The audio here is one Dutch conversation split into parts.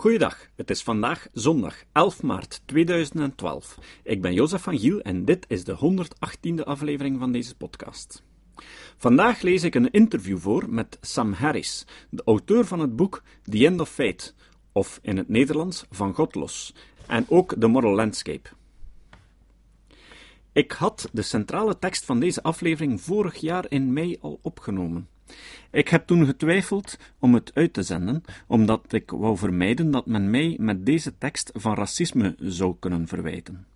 Goeiedag, het is vandaag zondag 11 maart 2012. Ik ben Jozef van Giel en dit is de 118e aflevering van deze podcast. Vandaag lees ik een interview voor met Sam Harris, de auteur van het boek The End of Fate, of in het Nederlands Van God los, en ook The Moral Landscape. Ik had de centrale tekst van deze aflevering vorig jaar in mei al opgenomen. Ik heb toen getwijfeld om het uit te zenden, omdat ik wou vermijden dat men mij met deze tekst van racisme zou kunnen verwijten.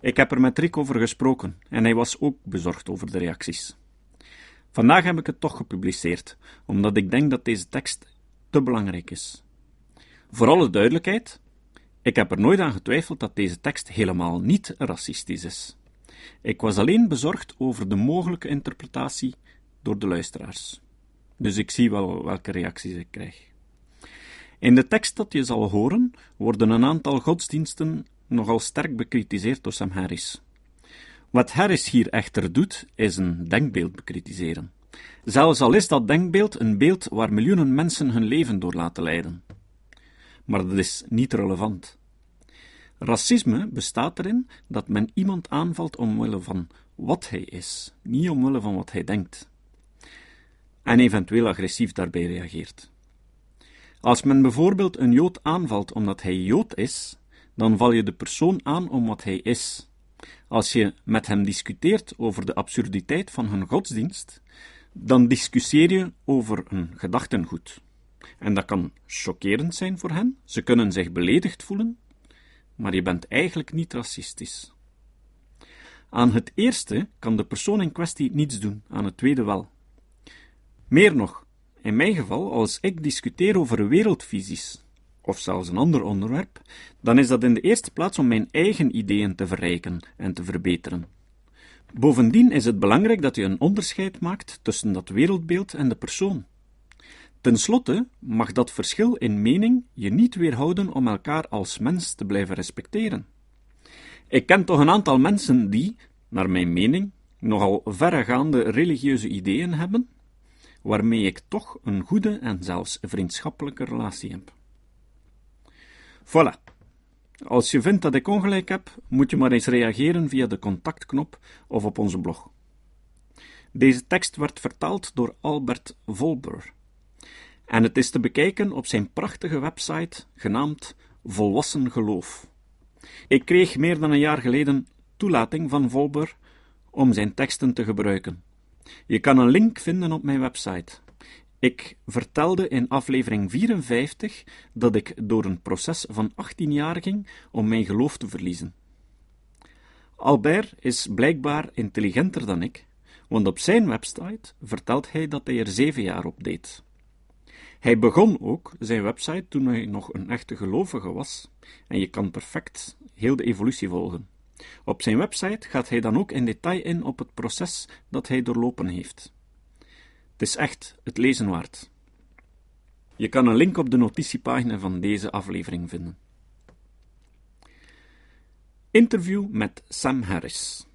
Ik heb er met Rick over gesproken en hij was ook bezorgd over de reacties. Vandaag heb ik het toch gepubliceerd, omdat ik denk dat deze tekst te belangrijk is. Voor alle duidelijkheid, ik heb er nooit aan getwijfeld dat deze tekst helemaal niet racistisch is. Ik was alleen bezorgd over de mogelijke interpretatie door de luisteraars. Dus ik zie wel welke reacties ik krijg. In de tekst dat je zal horen, worden een aantal godsdiensten nogal sterk bekritiseerd door Sam Harris. Wat Harris hier echter doet, is een denkbeeld bekritiseren. Zelfs al is dat denkbeeld een beeld waar miljoenen mensen hun leven door laten leiden. Maar dat is niet relevant. Racisme bestaat erin dat men iemand aanvalt omwille van wat hij is, niet omwille van wat hij denkt en eventueel agressief daarbij reageert. Als men bijvoorbeeld een Jood aanvalt omdat hij Jood is, dan val je de persoon aan om wat hij is. Als je met hem discuteert over de absurditeit van hun godsdienst, dan discussieer je over een gedachtengoed. En dat kan chockerend zijn voor hen, ze kunnen zich beledigd voelen, maar je bent eigenlijk niet racistisch. Aan het eerste kan de persoon in kwestie niets doen, aan het tweede wel. Meer nog, in mijn geval, als ik discuteer over wereldvisies, of zelfs een ander onderwerp, dan is dat in de eerste plaats om mijn eigen ideeën te verrijken en te verbeteren. Bovendien is het belangrijk dat je een onderscheid maakt tussen dat wereldbeeld en de persoon. Ten slotte mag dat verschil in mening je niet weerhouden om elkaar als mens te blijven respecteren. Ik ken toch een aantal mensen die, naar mijn mening, nogal verregaande religieuze ideeën hebben, waarmee ik toch een goede en zelfs vriendschappelijke relatie heb. Voilà. Als je vindt dat ik ongelijk heb, moet je maar eens reageren via de contactknop of op onze blog. Deze tekst werd vertaald door Albert Volber. En het is te bekijken op zijn prachtige website genaamd Volwassen Geloof. Ik kreeg meer dan een jaar geleden toelating van Volber om zijn teksten te gebruiken. Je kan een link vinden op mijn website. Ik vertelde in aflevering 54 dat ik door een proces van 18 jaar ging om mijn geloof te verliezen. Albert is blijkbaar intelligenter dan ik, want op zijn website vertelt hij dat hij er zeven jaar op deed. Hij begon ook zijn website toen hij nog een echte gelovige was, en je kan perfect heel de evolutie volgen. Op zijn website gaat hij dan ook in detail in op het proces dat hij doorlopen heeft. Het is echt het lezen waard. Je kan een link op de notitiepagina van deze aflevering vinden. Interview met Sam Harris.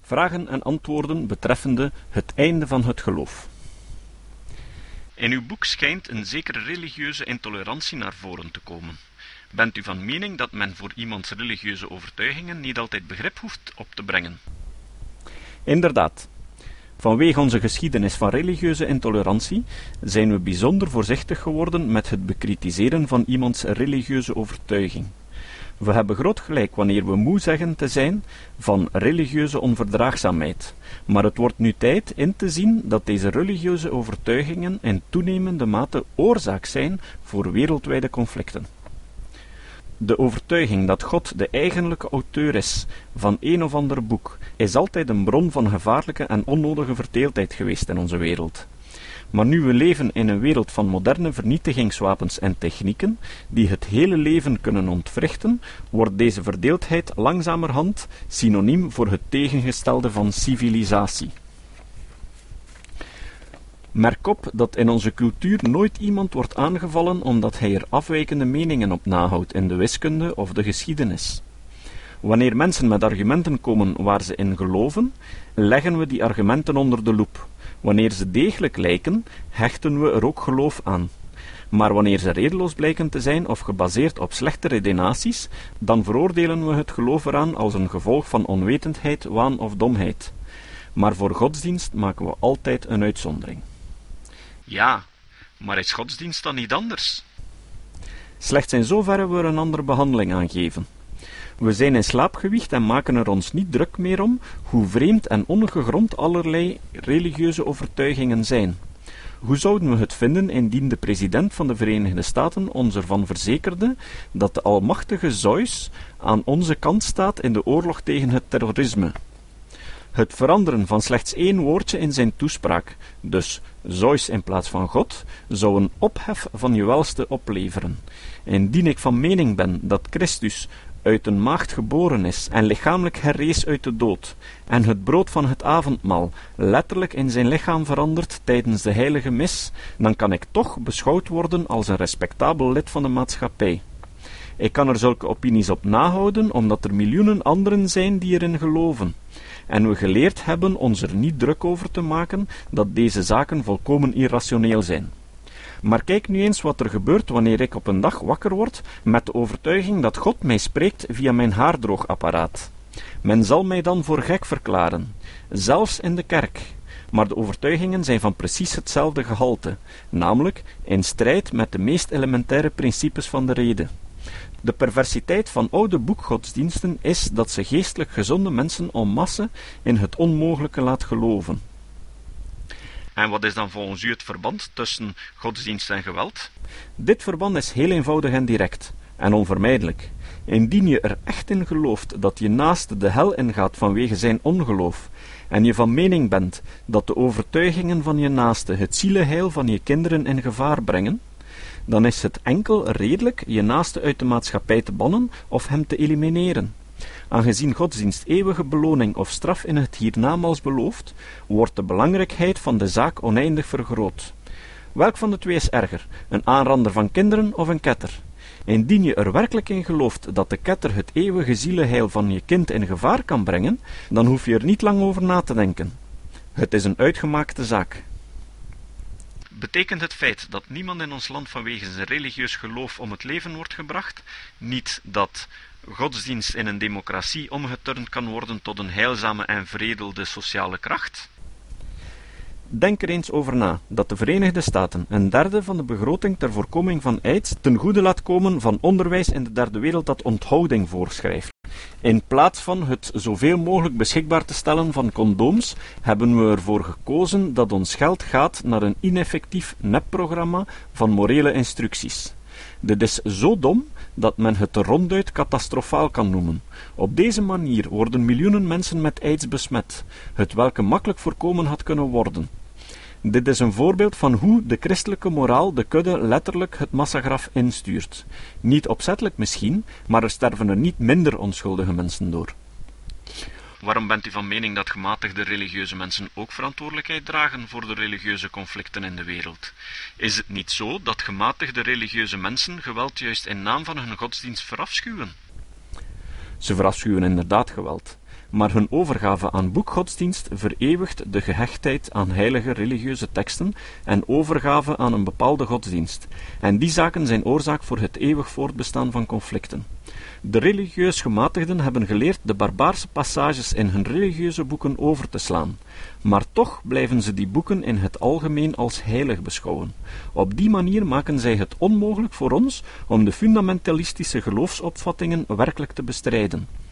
Vragen en antwoorden betreffende het einde van het geloof. In uw boek schijnt een zekere religieuze intolerantie naar voren te komen. Bent u van mening dat men voor iemands religieuze overtuigingen niet altijd begrip hoeft op te brengen? Inderdaad. Vanwege onze geschiedenis van religieuze intolerantie zijn we bijzonder voorzichtig geworden met het bekritiseren van iemands religieuze overtuiging. We hebben groot gelijk wanneer we moe zeggen te zijn van religieuze onverdraagzaamheid, maar het wordt nu tijd in te zien dat deze religieuze overtuigingen in toenemende mate oorzaak zijn voor wereldwijde conflicten. De overtuiging dat God de eigenlijke auteur is van een of ander boek is altijd een bron van gevaarlijke en onnodige verdeeldheid geweest in onze wereld. Maar nu we leven in een wereld van moderne vernietigingswapens en technieken, die het hele leven kunnen ontwrichten, wordt deze verdeeldheid langzamerhand synoniem voor het tegengestelde van civilisatie. Merk op dat in onze cultuur nooit iemand wordt aangevallen omdat hij er afwijkende meningen op nahoudt in de wiskunde of de geschiedenis. Wanneer mensen met argumenten komen waar ze in geloven, leggen we die argumenten onder de loep, Wanneer ze degelijk lijken, hechten we er ook geloof aan. Maar wanneer ze redeloos blijken te zijn of gebaseerd op slechte redenaties, dan veroordelen we het geloof eraan als een gevolg van onwetendheid, waan of domheid. Maar voor godsdienst maken we altijd een uitzondering. Ja, maar is godsdienst dan niet anders? Slechts in zoverre we er een andere behandeling aan geven. We zijn in slaap gewicht en maken er ons niet druk meer om hoe vreemd en ongegrond allerlei religieuze overtuigingen zijn. Hoe zouden we het vinden indien de president van de Verenigde Staten ons ervan verzekerde dat de almachtige Zeus aan onze kant staat in de oorlog tegen het terrorisme? Het veranderen van slechts één woordje in zijn toespraak, dus Zeus in plaats van God, zou een ophef van je welste opleveren. Indien ik van mening ben dat Christus uit een maagd geboren is en lichamelijk herrees uit de dood, en het brood van het avondmaal letterlijk in zijn lichaam verandert tijdens de heilige mis, dan kan ik toch beschouwd worden als een respectabel lid van de maatschappij. Ik kan er zulke opinies op nahouden, omdat er miljoenen anderen zijn die erin geloven. En we geleerd hebben ons er niet druk over te maken dat deze zaken volkomen irrationeel zijn. Maar kijk nu eens wat er gebeurt wanneer ik op een dag wakker word met de overtuiging dat God mij spreekt via mijn haardroogapparaat. Men zal mij dan voor gek verklaren, zelfs in de kerk. Maar de overtuigingen zijn van precies hetzelfde gehalte, namelijk in strijd met de meest elementaire principes van de rede. De perversiteit van oude boekgodsdiensten is dat ze geestelijk gezonde mensen en masse in het onmogelijke laat geloven. En wat is dan volgens u het verband tussen godsdienst en geweld? Dit verband is heel eenvoudig en direct, en onvermijdelijk. Indien je er echt in gelooft dat je naaste de hel ingaat vanwege zijn ongeloof, en je van mening bent dat de overtuigingen van je naaste het zielenheil van je kinderen in gevaar brengen, dan is het enkel redelijk je naaste uit de maatschappij te bannen of hem te elimineren. Aangezien godsdienst eeuwige beloning of straf in het hiernamaals belooft, wordt de belangrijkheid van de zaak oneindig vergroot. Welk van de twee is erger, een aanrander van kinderen of een ketter? Indien je er werkelijk in gelooft dat de ketter het eeuwige zielenheil van je kind in gevaar kan brengen, dan hoef je er niet lang over na te denken. Het is een uitgemaakte zaak. Betekent het feit dat niemand in ons land vanwege zijn religieus geloof om het leven wordt gebracht, niet dat godsdienst in een democratie omgeturnd kan worden tot een heilzame en veredelde sociale kracht? Denk er eens over na dat de Verenigde Staten een derde van de begroting ter voorkoming van aids ten goede laat komen van onderwijs in de derde wereld dat onthouding voorschrijft. In plaats van het zoveel mogelijk beschikbaar te stellen van condooms, hebben we ervoor gekozen dat ons geld gaat naar een ineffectief nepprogramma van morele instructies. Dit is zo dom dat men het ronduit catastrofaal kan noemen. Op deze manier worden miljoenen mensen met aids besmet, het welke makkelijk voorkomen had kunnen worden. Dit is een voorbeeld van hoe de christelijke moraal de kudde letterlijk het massagraf instuurt. Niet opzettelijk misschien, maar er sterven er niet minder onschuldige mensen door. Waarom bent u van mening dat gematigde religieuze mensen ook verantwoordelijkheid dragen voor de religieuze conflicten in de wereld? Is het niet zo dat gematigde religieuze mensen geweld juist in naam van hun godsdienst verafschuwen? Ze verafschuwen inderdaad geweld, maar hun overgave aan boekgodsdienst vereeuwigt de gehechtheid aan heilige religieuze teksten en overgave aan een bepaalde godsdienst, en die zaken zijn oorzaak voor het eeuwig voortbestaan van conflicten. De religieus gematigden hebben geleerd de barbaarse passages in hun religieuze boeken over te slaan, maar toch blijven ze die boeken in het algemeen als heilig beschouwen. Op die manier maken zij het onmogelijk voor ons om de fundamentalistische geloofsopvattingen werkelijk te bestrijden.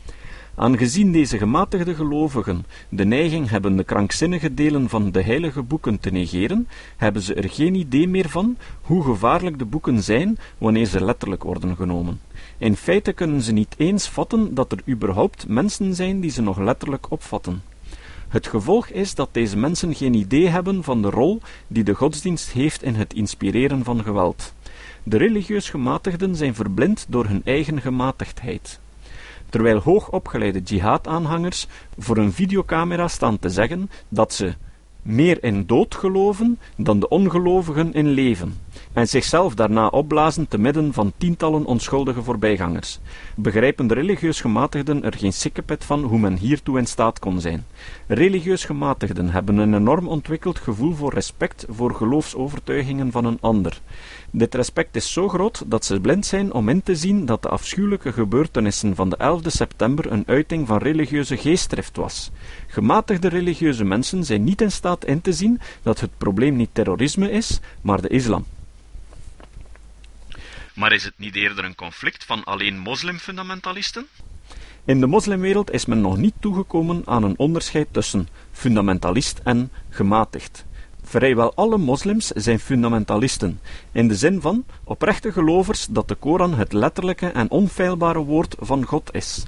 Aangezien deze gematigde gelovigen de neiging hebben de krankzinnige delen van de heilige boeken te negeren, hebben ze er geen idee meer van hoe gevaarlijk de boeken zijn wanneer ze letterlijk worden genomen. In feite kunnen ze niet eens vatten dat er überhaupt mensen zijn die ze nog letterlijk opvatten. Het gevolg is dat deze mensen geen idee hebben van de rol die de godsdienst heeft in het inspireren van geweld. De religieus gematigden zijn verblind door hun eigen gematigdheid. Terwijl hoogopgeleide jihad-aanhangers voor een videocamera staan te zeggen dat ze meer in dood geloven dan de ongelovigen in leven, en zichzelf daarna opblazen te midden van tientallen onschuldige voorbijgangers. Begrijpen de religieus gematigden er geen sikkepet van hoe men hiertoe in staat kon zijn. Religieus gematigden hebben een enorm ontwikkeld gevoel voor respect voor geloofsovertuigingen van een ander. Dit respect is zo groot dat ze blind zijn om in te zien dat de afschuwelijke gebeurtenissen van de 11 september een uiting van religieuze geestdrift was. Gematigde religieuze mensen zijn niet in staat in te zien dat het probleem niet terrorisme is, maar de islam. Maar is het niet eerder een conflict van alleen moslimfundamentalisten? In de moslimwereld is men nog niet toegekomen aan een onderscheid tussen fundamentalist en gematigd. Vrijwel alle moslims zijn fundamentalisten, in de zin van oprechte gelovers dat de Koran het letterlijke en onfeilbare woord van God is.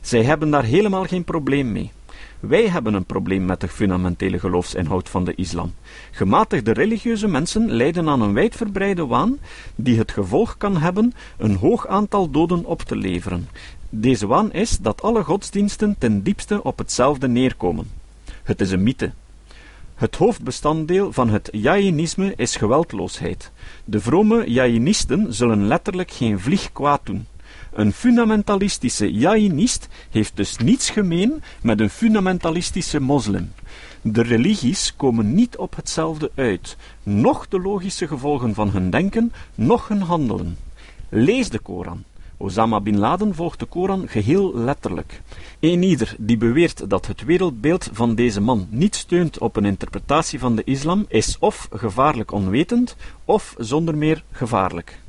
Zij hebben daar helemaal geen probleem mee. Wij hebben een probleem met de fundamentele geloofsinhoud van de islam. Gematigde religieuze mensen lijden aan een wijdverbreide waan die het gevolg kan hebben een hoog aantal doden op te leveren. Deze waan is dat alle godsdiensten ten diepste op hetzelfde neerkomen. Het is een mythe. Het hoofdbestanddeel van het Jainisme is geweldloosheid. De vrome Jainisten zullen letterlijk geen vlieg kwaad doen. Een fundamentalistische Jainist heeft dus niets gemeen met een fundamentalistische moslim. De religies komen niet op hetzelfde uit, noch de logische gevolgen van hun denken, noch hun handelen. Lees de Koran. Osama bin Laden volgt de Koran geheel letterlijk. Eenieder die beweert dat het wereldbeeld van deze man niet steunt op een interpretatie van de islam, is of gevaarlijk onwetend, of zonder meer gevaarlijk.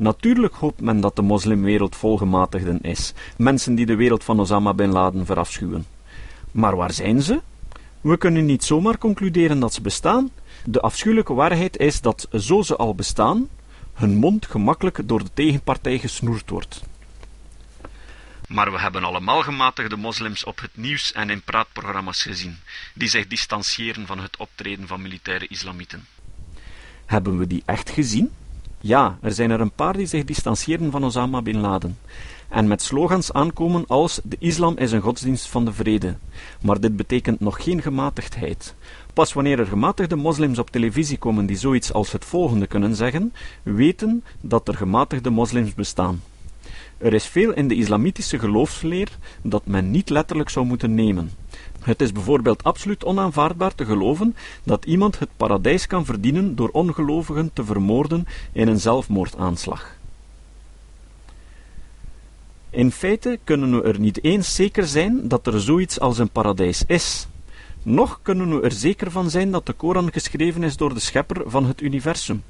Natuurlijk hoopt men dat de moslimwereld volgematigden is, mensen die de wereld van Osama bin Laden verafschuwen. Maar waar zijn ze? We kunnen niet zomaar concluderen dat ze bestaan. De afschuwelijke waarheid is dat, zo ze al bestaan, hun mond gemakkelijk door de tegenpartij gesnoerd wordt. Maar we hebben allemaal gematigde moslims op het nieuws en in praatprogramma's gezien, die zich distancieren van het optreden van militaire islamieten. Hebben we die echt gezien? Ja, er zijn er een paar die zich distancieren van Osama bin Laden. En met slogans aankomen als de islam is een godsdienst van de vrede. Maar dit betekent nog geen gematigdheid. Pas wanneer er gematigde moslims op televisie komen die zoiets als het volgende kunnen zeggen, weten dat er gematigde moslims bestaan. Er is veel in de islamitische geloofsleer dat men niet letterlijk zou moeten nemen. Het is bijvoorbeeld absoluut onaanvaardbaar te geloven dat iemand het paradijs kan verdienen door ongelovigen te vermoorden in een zelfmoordaanslag. In feite kunnen we er niet eens zeker zijn dat er zoiets als een paradijs is. Nog kunnen we er zeker van zijn dat de Koran geschreven is door de schepper van het universum.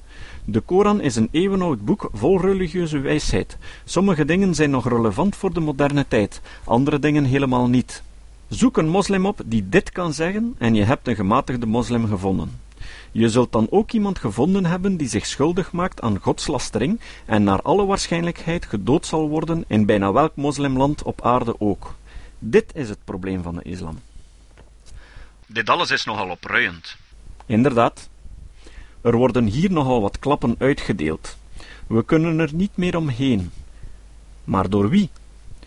De Koran is een eeuwenoud boek vol religieuze wijsheid. Sommige dingen zijn nog relevant voor de moderne tijd, andere dingen helemaal niet. Zoek een moslim op die dit kan zeggen en je hebt een gematigde moslim gevonden. Je zult dan ook iemand gevonden hebben die zich schuldig maakt aan godslastering en naar alle waarschijnlijkheid gedood zal worden in bijna welk moslimland op aarde ook. Dit is het probleem van de islam. Dit alles is nogal opruiend. Inderdaad. Er worden hier nogal wat klappen uitgedeeld. We kunnen er niet meer omheen. Maar door wie?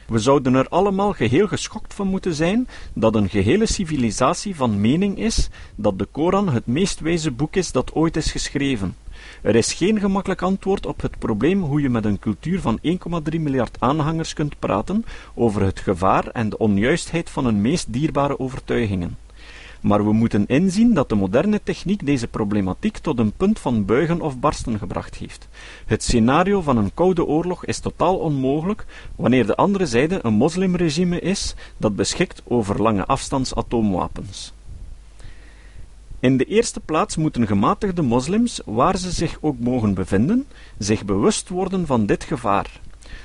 We zouden er allemaal geheel geschokt van moeten zijn dat een gehele civilisatie van mening is dat de Koran het meest wijze boek is dat ooit is geschreven. Er is geen gemakkelijk antwoord op het probleem hoe je met een cultuur van 1,3 miljard aanhangers kunt praten over het gevaar en de onjuistheid van hun meest dierbare overtuigingen. Maar we moeten inzien dat de moderne techniek deze problematiek tot een punt van buigen of barsten gebracht heeft. Het scenario van een koude oorlog is totaal onmogelijk wanneer de andere zijde een moslimregime is dat beschikt over lange afstands atoomwapens. In de eerste plaats moeten gematigde moslims, waar ze zich ook mogen bevinden, zich bewust worden van dit gevaar.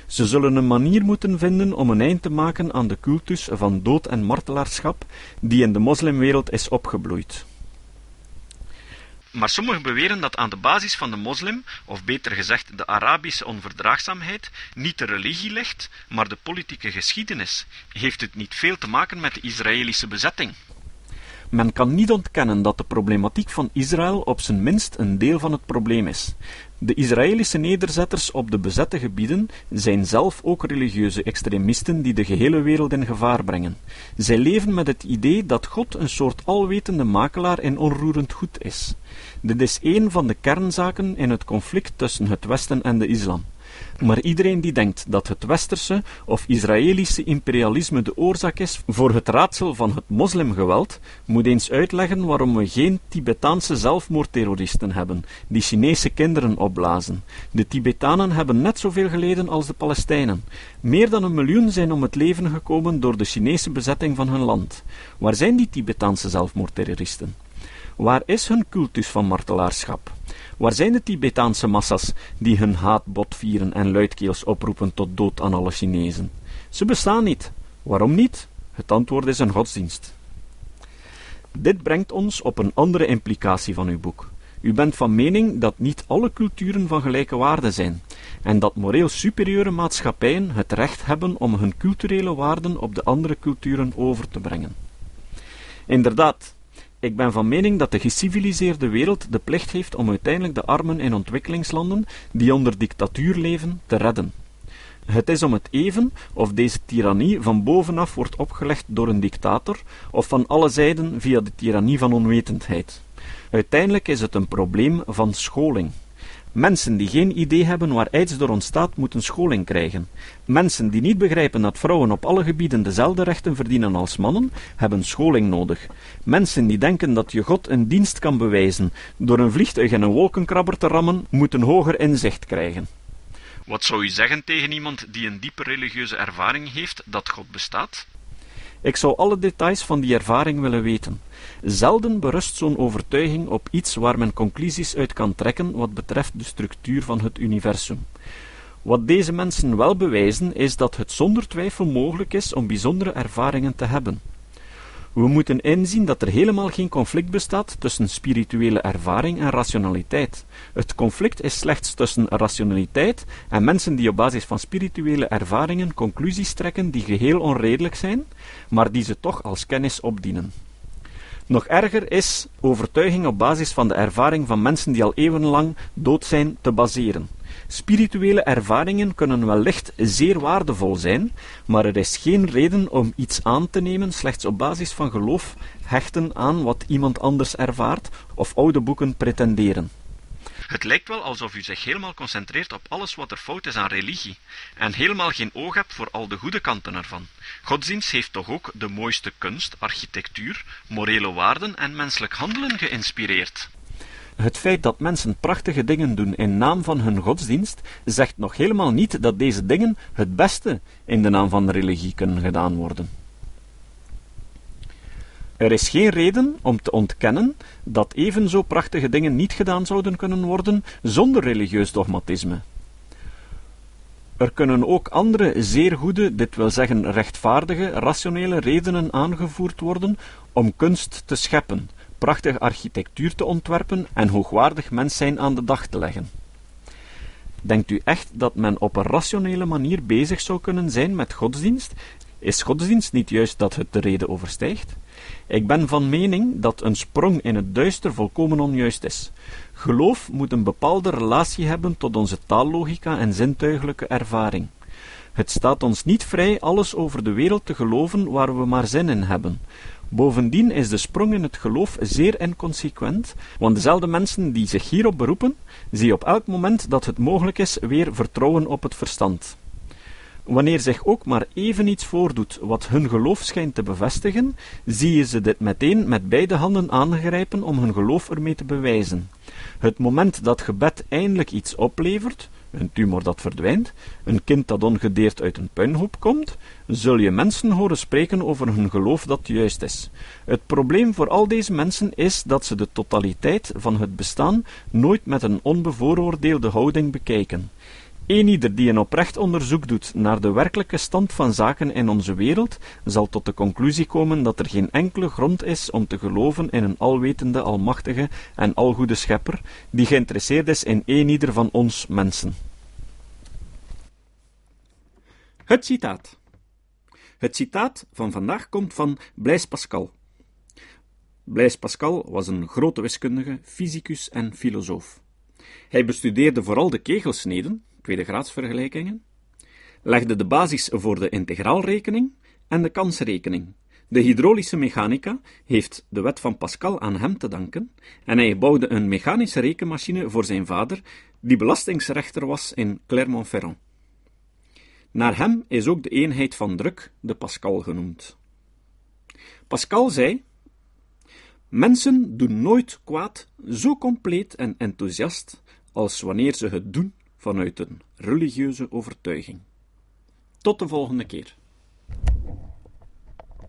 Ze zullen een manier moeten vinden om een eind te maken aan de cultus van dood en martelaarschap die in de moslimwereld is opgebloeid. Maar sommigen beweren dat aan de basis van de moslim, of beter gezegd de Arabische onverdraagzaamheid, niet de religie ligt, maar de politieke geschiedenis. Heeft het niet veel te maken met de Israëlische bezetting? Men kan niet ontkennen dat de problematiek van Israël op zijn minst een deel van het probleem is. De Israëlische nederzetters op de bezette gebieden zijn zelf ook religieuze extremisten die de gehele wereld in gevaar brengen. Zij leven met het idee dat God een soort alwetende makelaar in onroerend goed is. Dit is een van de kernzaken in het conflict tussen het Westen en de islam. Maar iedereen die denkt dat het westerse of Israëlische imperialisme de oorzaak is voor het raadsel van het moslimgeweld, moet eens uitleggen waarom we geen Tibetaanse zelfmoordterroristen hebben, die Chinese kinderen opblazen. De Tibetanen hebben net zoveel geleden als de Palestijnen. Meer dan een miljoen zijn om het leven gekomen door de Chinese bezetting van hun land. Waar zijn die Tibetaanse zelfmoordterroristen? Waar is hun cultus van martelaarschap? Waar zijn de Tibetaanse massa's die hun haat botvieren en luidkeels oproepen tot dood aan alle Chinezen? Ze bestaan niet. Waarom niet? Het antwoord is een godsdienst. Dit brengt ons op een andere implicatie van uw boek. U bent van mening dat niet alle culturen van gelijke waarde zijn, en dat moreel superieure maatschappijen het recht hebben om hun culturele waarden op de andere culturen over te brengen. Inderdaad, ik ben van mening dat de geciviliseerde wereld de plicht heeft om uiteindelijk de armen in ontwikkelingslanden die onder dictatuur leven te redden. Het is om het even of deze tirannie van bovenaf wordt opgelegd door een dictator of van alle zijden via de tirannie van onwetendheid. Uiteindelijk is het een probleem van scholing. Mensen die geen idee hebben waar aids door ontstaat, moeten scholing krijgen. Mensen die niet begrijpen dat vrouwen op alle gebieden dezelfde rechten verdienen als mannen, hebben scholing nodig. Mensen die denken dat je God een dienst kan bewijzen door een vliegtuig in een wolkenkrabber te rammen, moeten hoger inzicht krijgen. Wat zou u zeggen tegen iemand die een diepe religieuze ervaring heeft dat God bestaat? Ik zou alle details van die ervaring willen weten. Zelden berust zo'n overtuiging op iets waar men conclusies uit kan trekken wat betreft de structuur van het universum. Wat deze mensen wel bewijzen, is dat het zonder twijfel mogelijk is om bijzondere ervaringen te hebben. We moeten inzien dat er helemaal geen conflict bestaat tussen spirituele ervaring en rationaliteit. Het conflict is slechts tussen rationaliteit en mensen die op basis van spirituele ervaringen conclusies trekken die geheel onredelijk zijn, maar die ze toch als kennis opdienen. Nog erger is overtuiging op basis van de ervaring van mensen die al eeuwenlang dood zijn te baseren. Spirituele ervaringen kunnen wellicht zeer waardevol zijn, maar er is geen reden om iets aan te nemen slechts op basis van geloof hechten aan wat iemand anders ervaart of oude boeken pretenderen. Het lijkt wel alsof u zich helemaal concentreert op alles wat er fout is aan religie, en helemaal geen oog hebt voor al de goede kanten ervan. Godsdienst heeft toch ook de mooiste kunst, architectuur, morele waarden en menselijk handelen geïnspireerd. Het feit dat mensen prachtige dingen doen in naam van hun godsdienst, zegt nog helemaal niet dat deze dingen het beste in de naam van religie kunnen gedaan worden. Er is geen reden om te ontkennen dat evenzo prachtige dingen niet gedaan zouden kunnen worden zonder religieus dogmatisme. Er kunnen ook andere zeer goede, dit wil zeggen rechtvaardige, rationele redenen aangevoerd worden om kunst te scheppen, prachtige architectuur te ontwerpen en hoogwaardig mens zijn aan de dag te leggen. Denkt u echt dat men op een rationele manier bezig zou kunnen zijn met godsdienst? Is godsdienst niet juist dat het de reden overstijgt? Ik ben van mening dat een sprong in het duister volkomen onjuist is. Geloof moet een bepaalde relatie hebben tot onze taallogica en zintuigelijke ervaring. Het staat ons niet vrij alles over de wereld te geloven waar we maar zin in hebben. Bovendien is de sprong in het geloof zeer inconsequent, want dezelfde mensen die zich hierop beroepen, zien op elk moment dat het mogelijk is weer vertrouwen op het verstand. Wanneer zich ook maar even iets voordoet wat hun geloof schijnt te bevestigen, zie je ze dit meteen met beide handen aangrijpen om hun geloof ermee te bewijzen. Het moment dat gebed eindelijk iets oplevert, een tumor dat verdwijnt, een kind dat ongedeerd uit een puinhoop komt, zul je mensen horen spreken over hun geloof dat juist is. Het probleem voor al deze mensen is dat ze de totaliteit van het bestaan nooit met een onbevooroordeelde houding bekijken. Eenieder die een oprecht onderzoek doet naar de werkelijke stand van zaken in onze wereld, zal tot de conclusie komen dat er geen enkele grond is om te geloven in een alwetende, almachtige en algoede schepper, die geïnteresseerd is in eenieder van ons mensen. Het citaat. Het citaat van vandaag komt van Blaise Pascal. Blaise Pascal was een grote wiskundige, fysicus en filosoof. Hij bestudeerde vooral de kegelsneden, tweede graadsvergelijkingen, legde de basis voor de integraalrekening en de kansrekening. De hydraulische mechanica heeft de wet van Pascal aan hem te danken en hij bouwde een mechanische rekenmachine voor zijn vader, die belastingsrechter was in Clermont-Ferrand. Naar hem is ook de eenheid van druk de Pascal genoemd. Pascal zei: Mensen doen nooit kwaad zo compleet en enthousiast als wanneer ze het doen vanuit een religieuze overtuiging. Tot de volgende keer.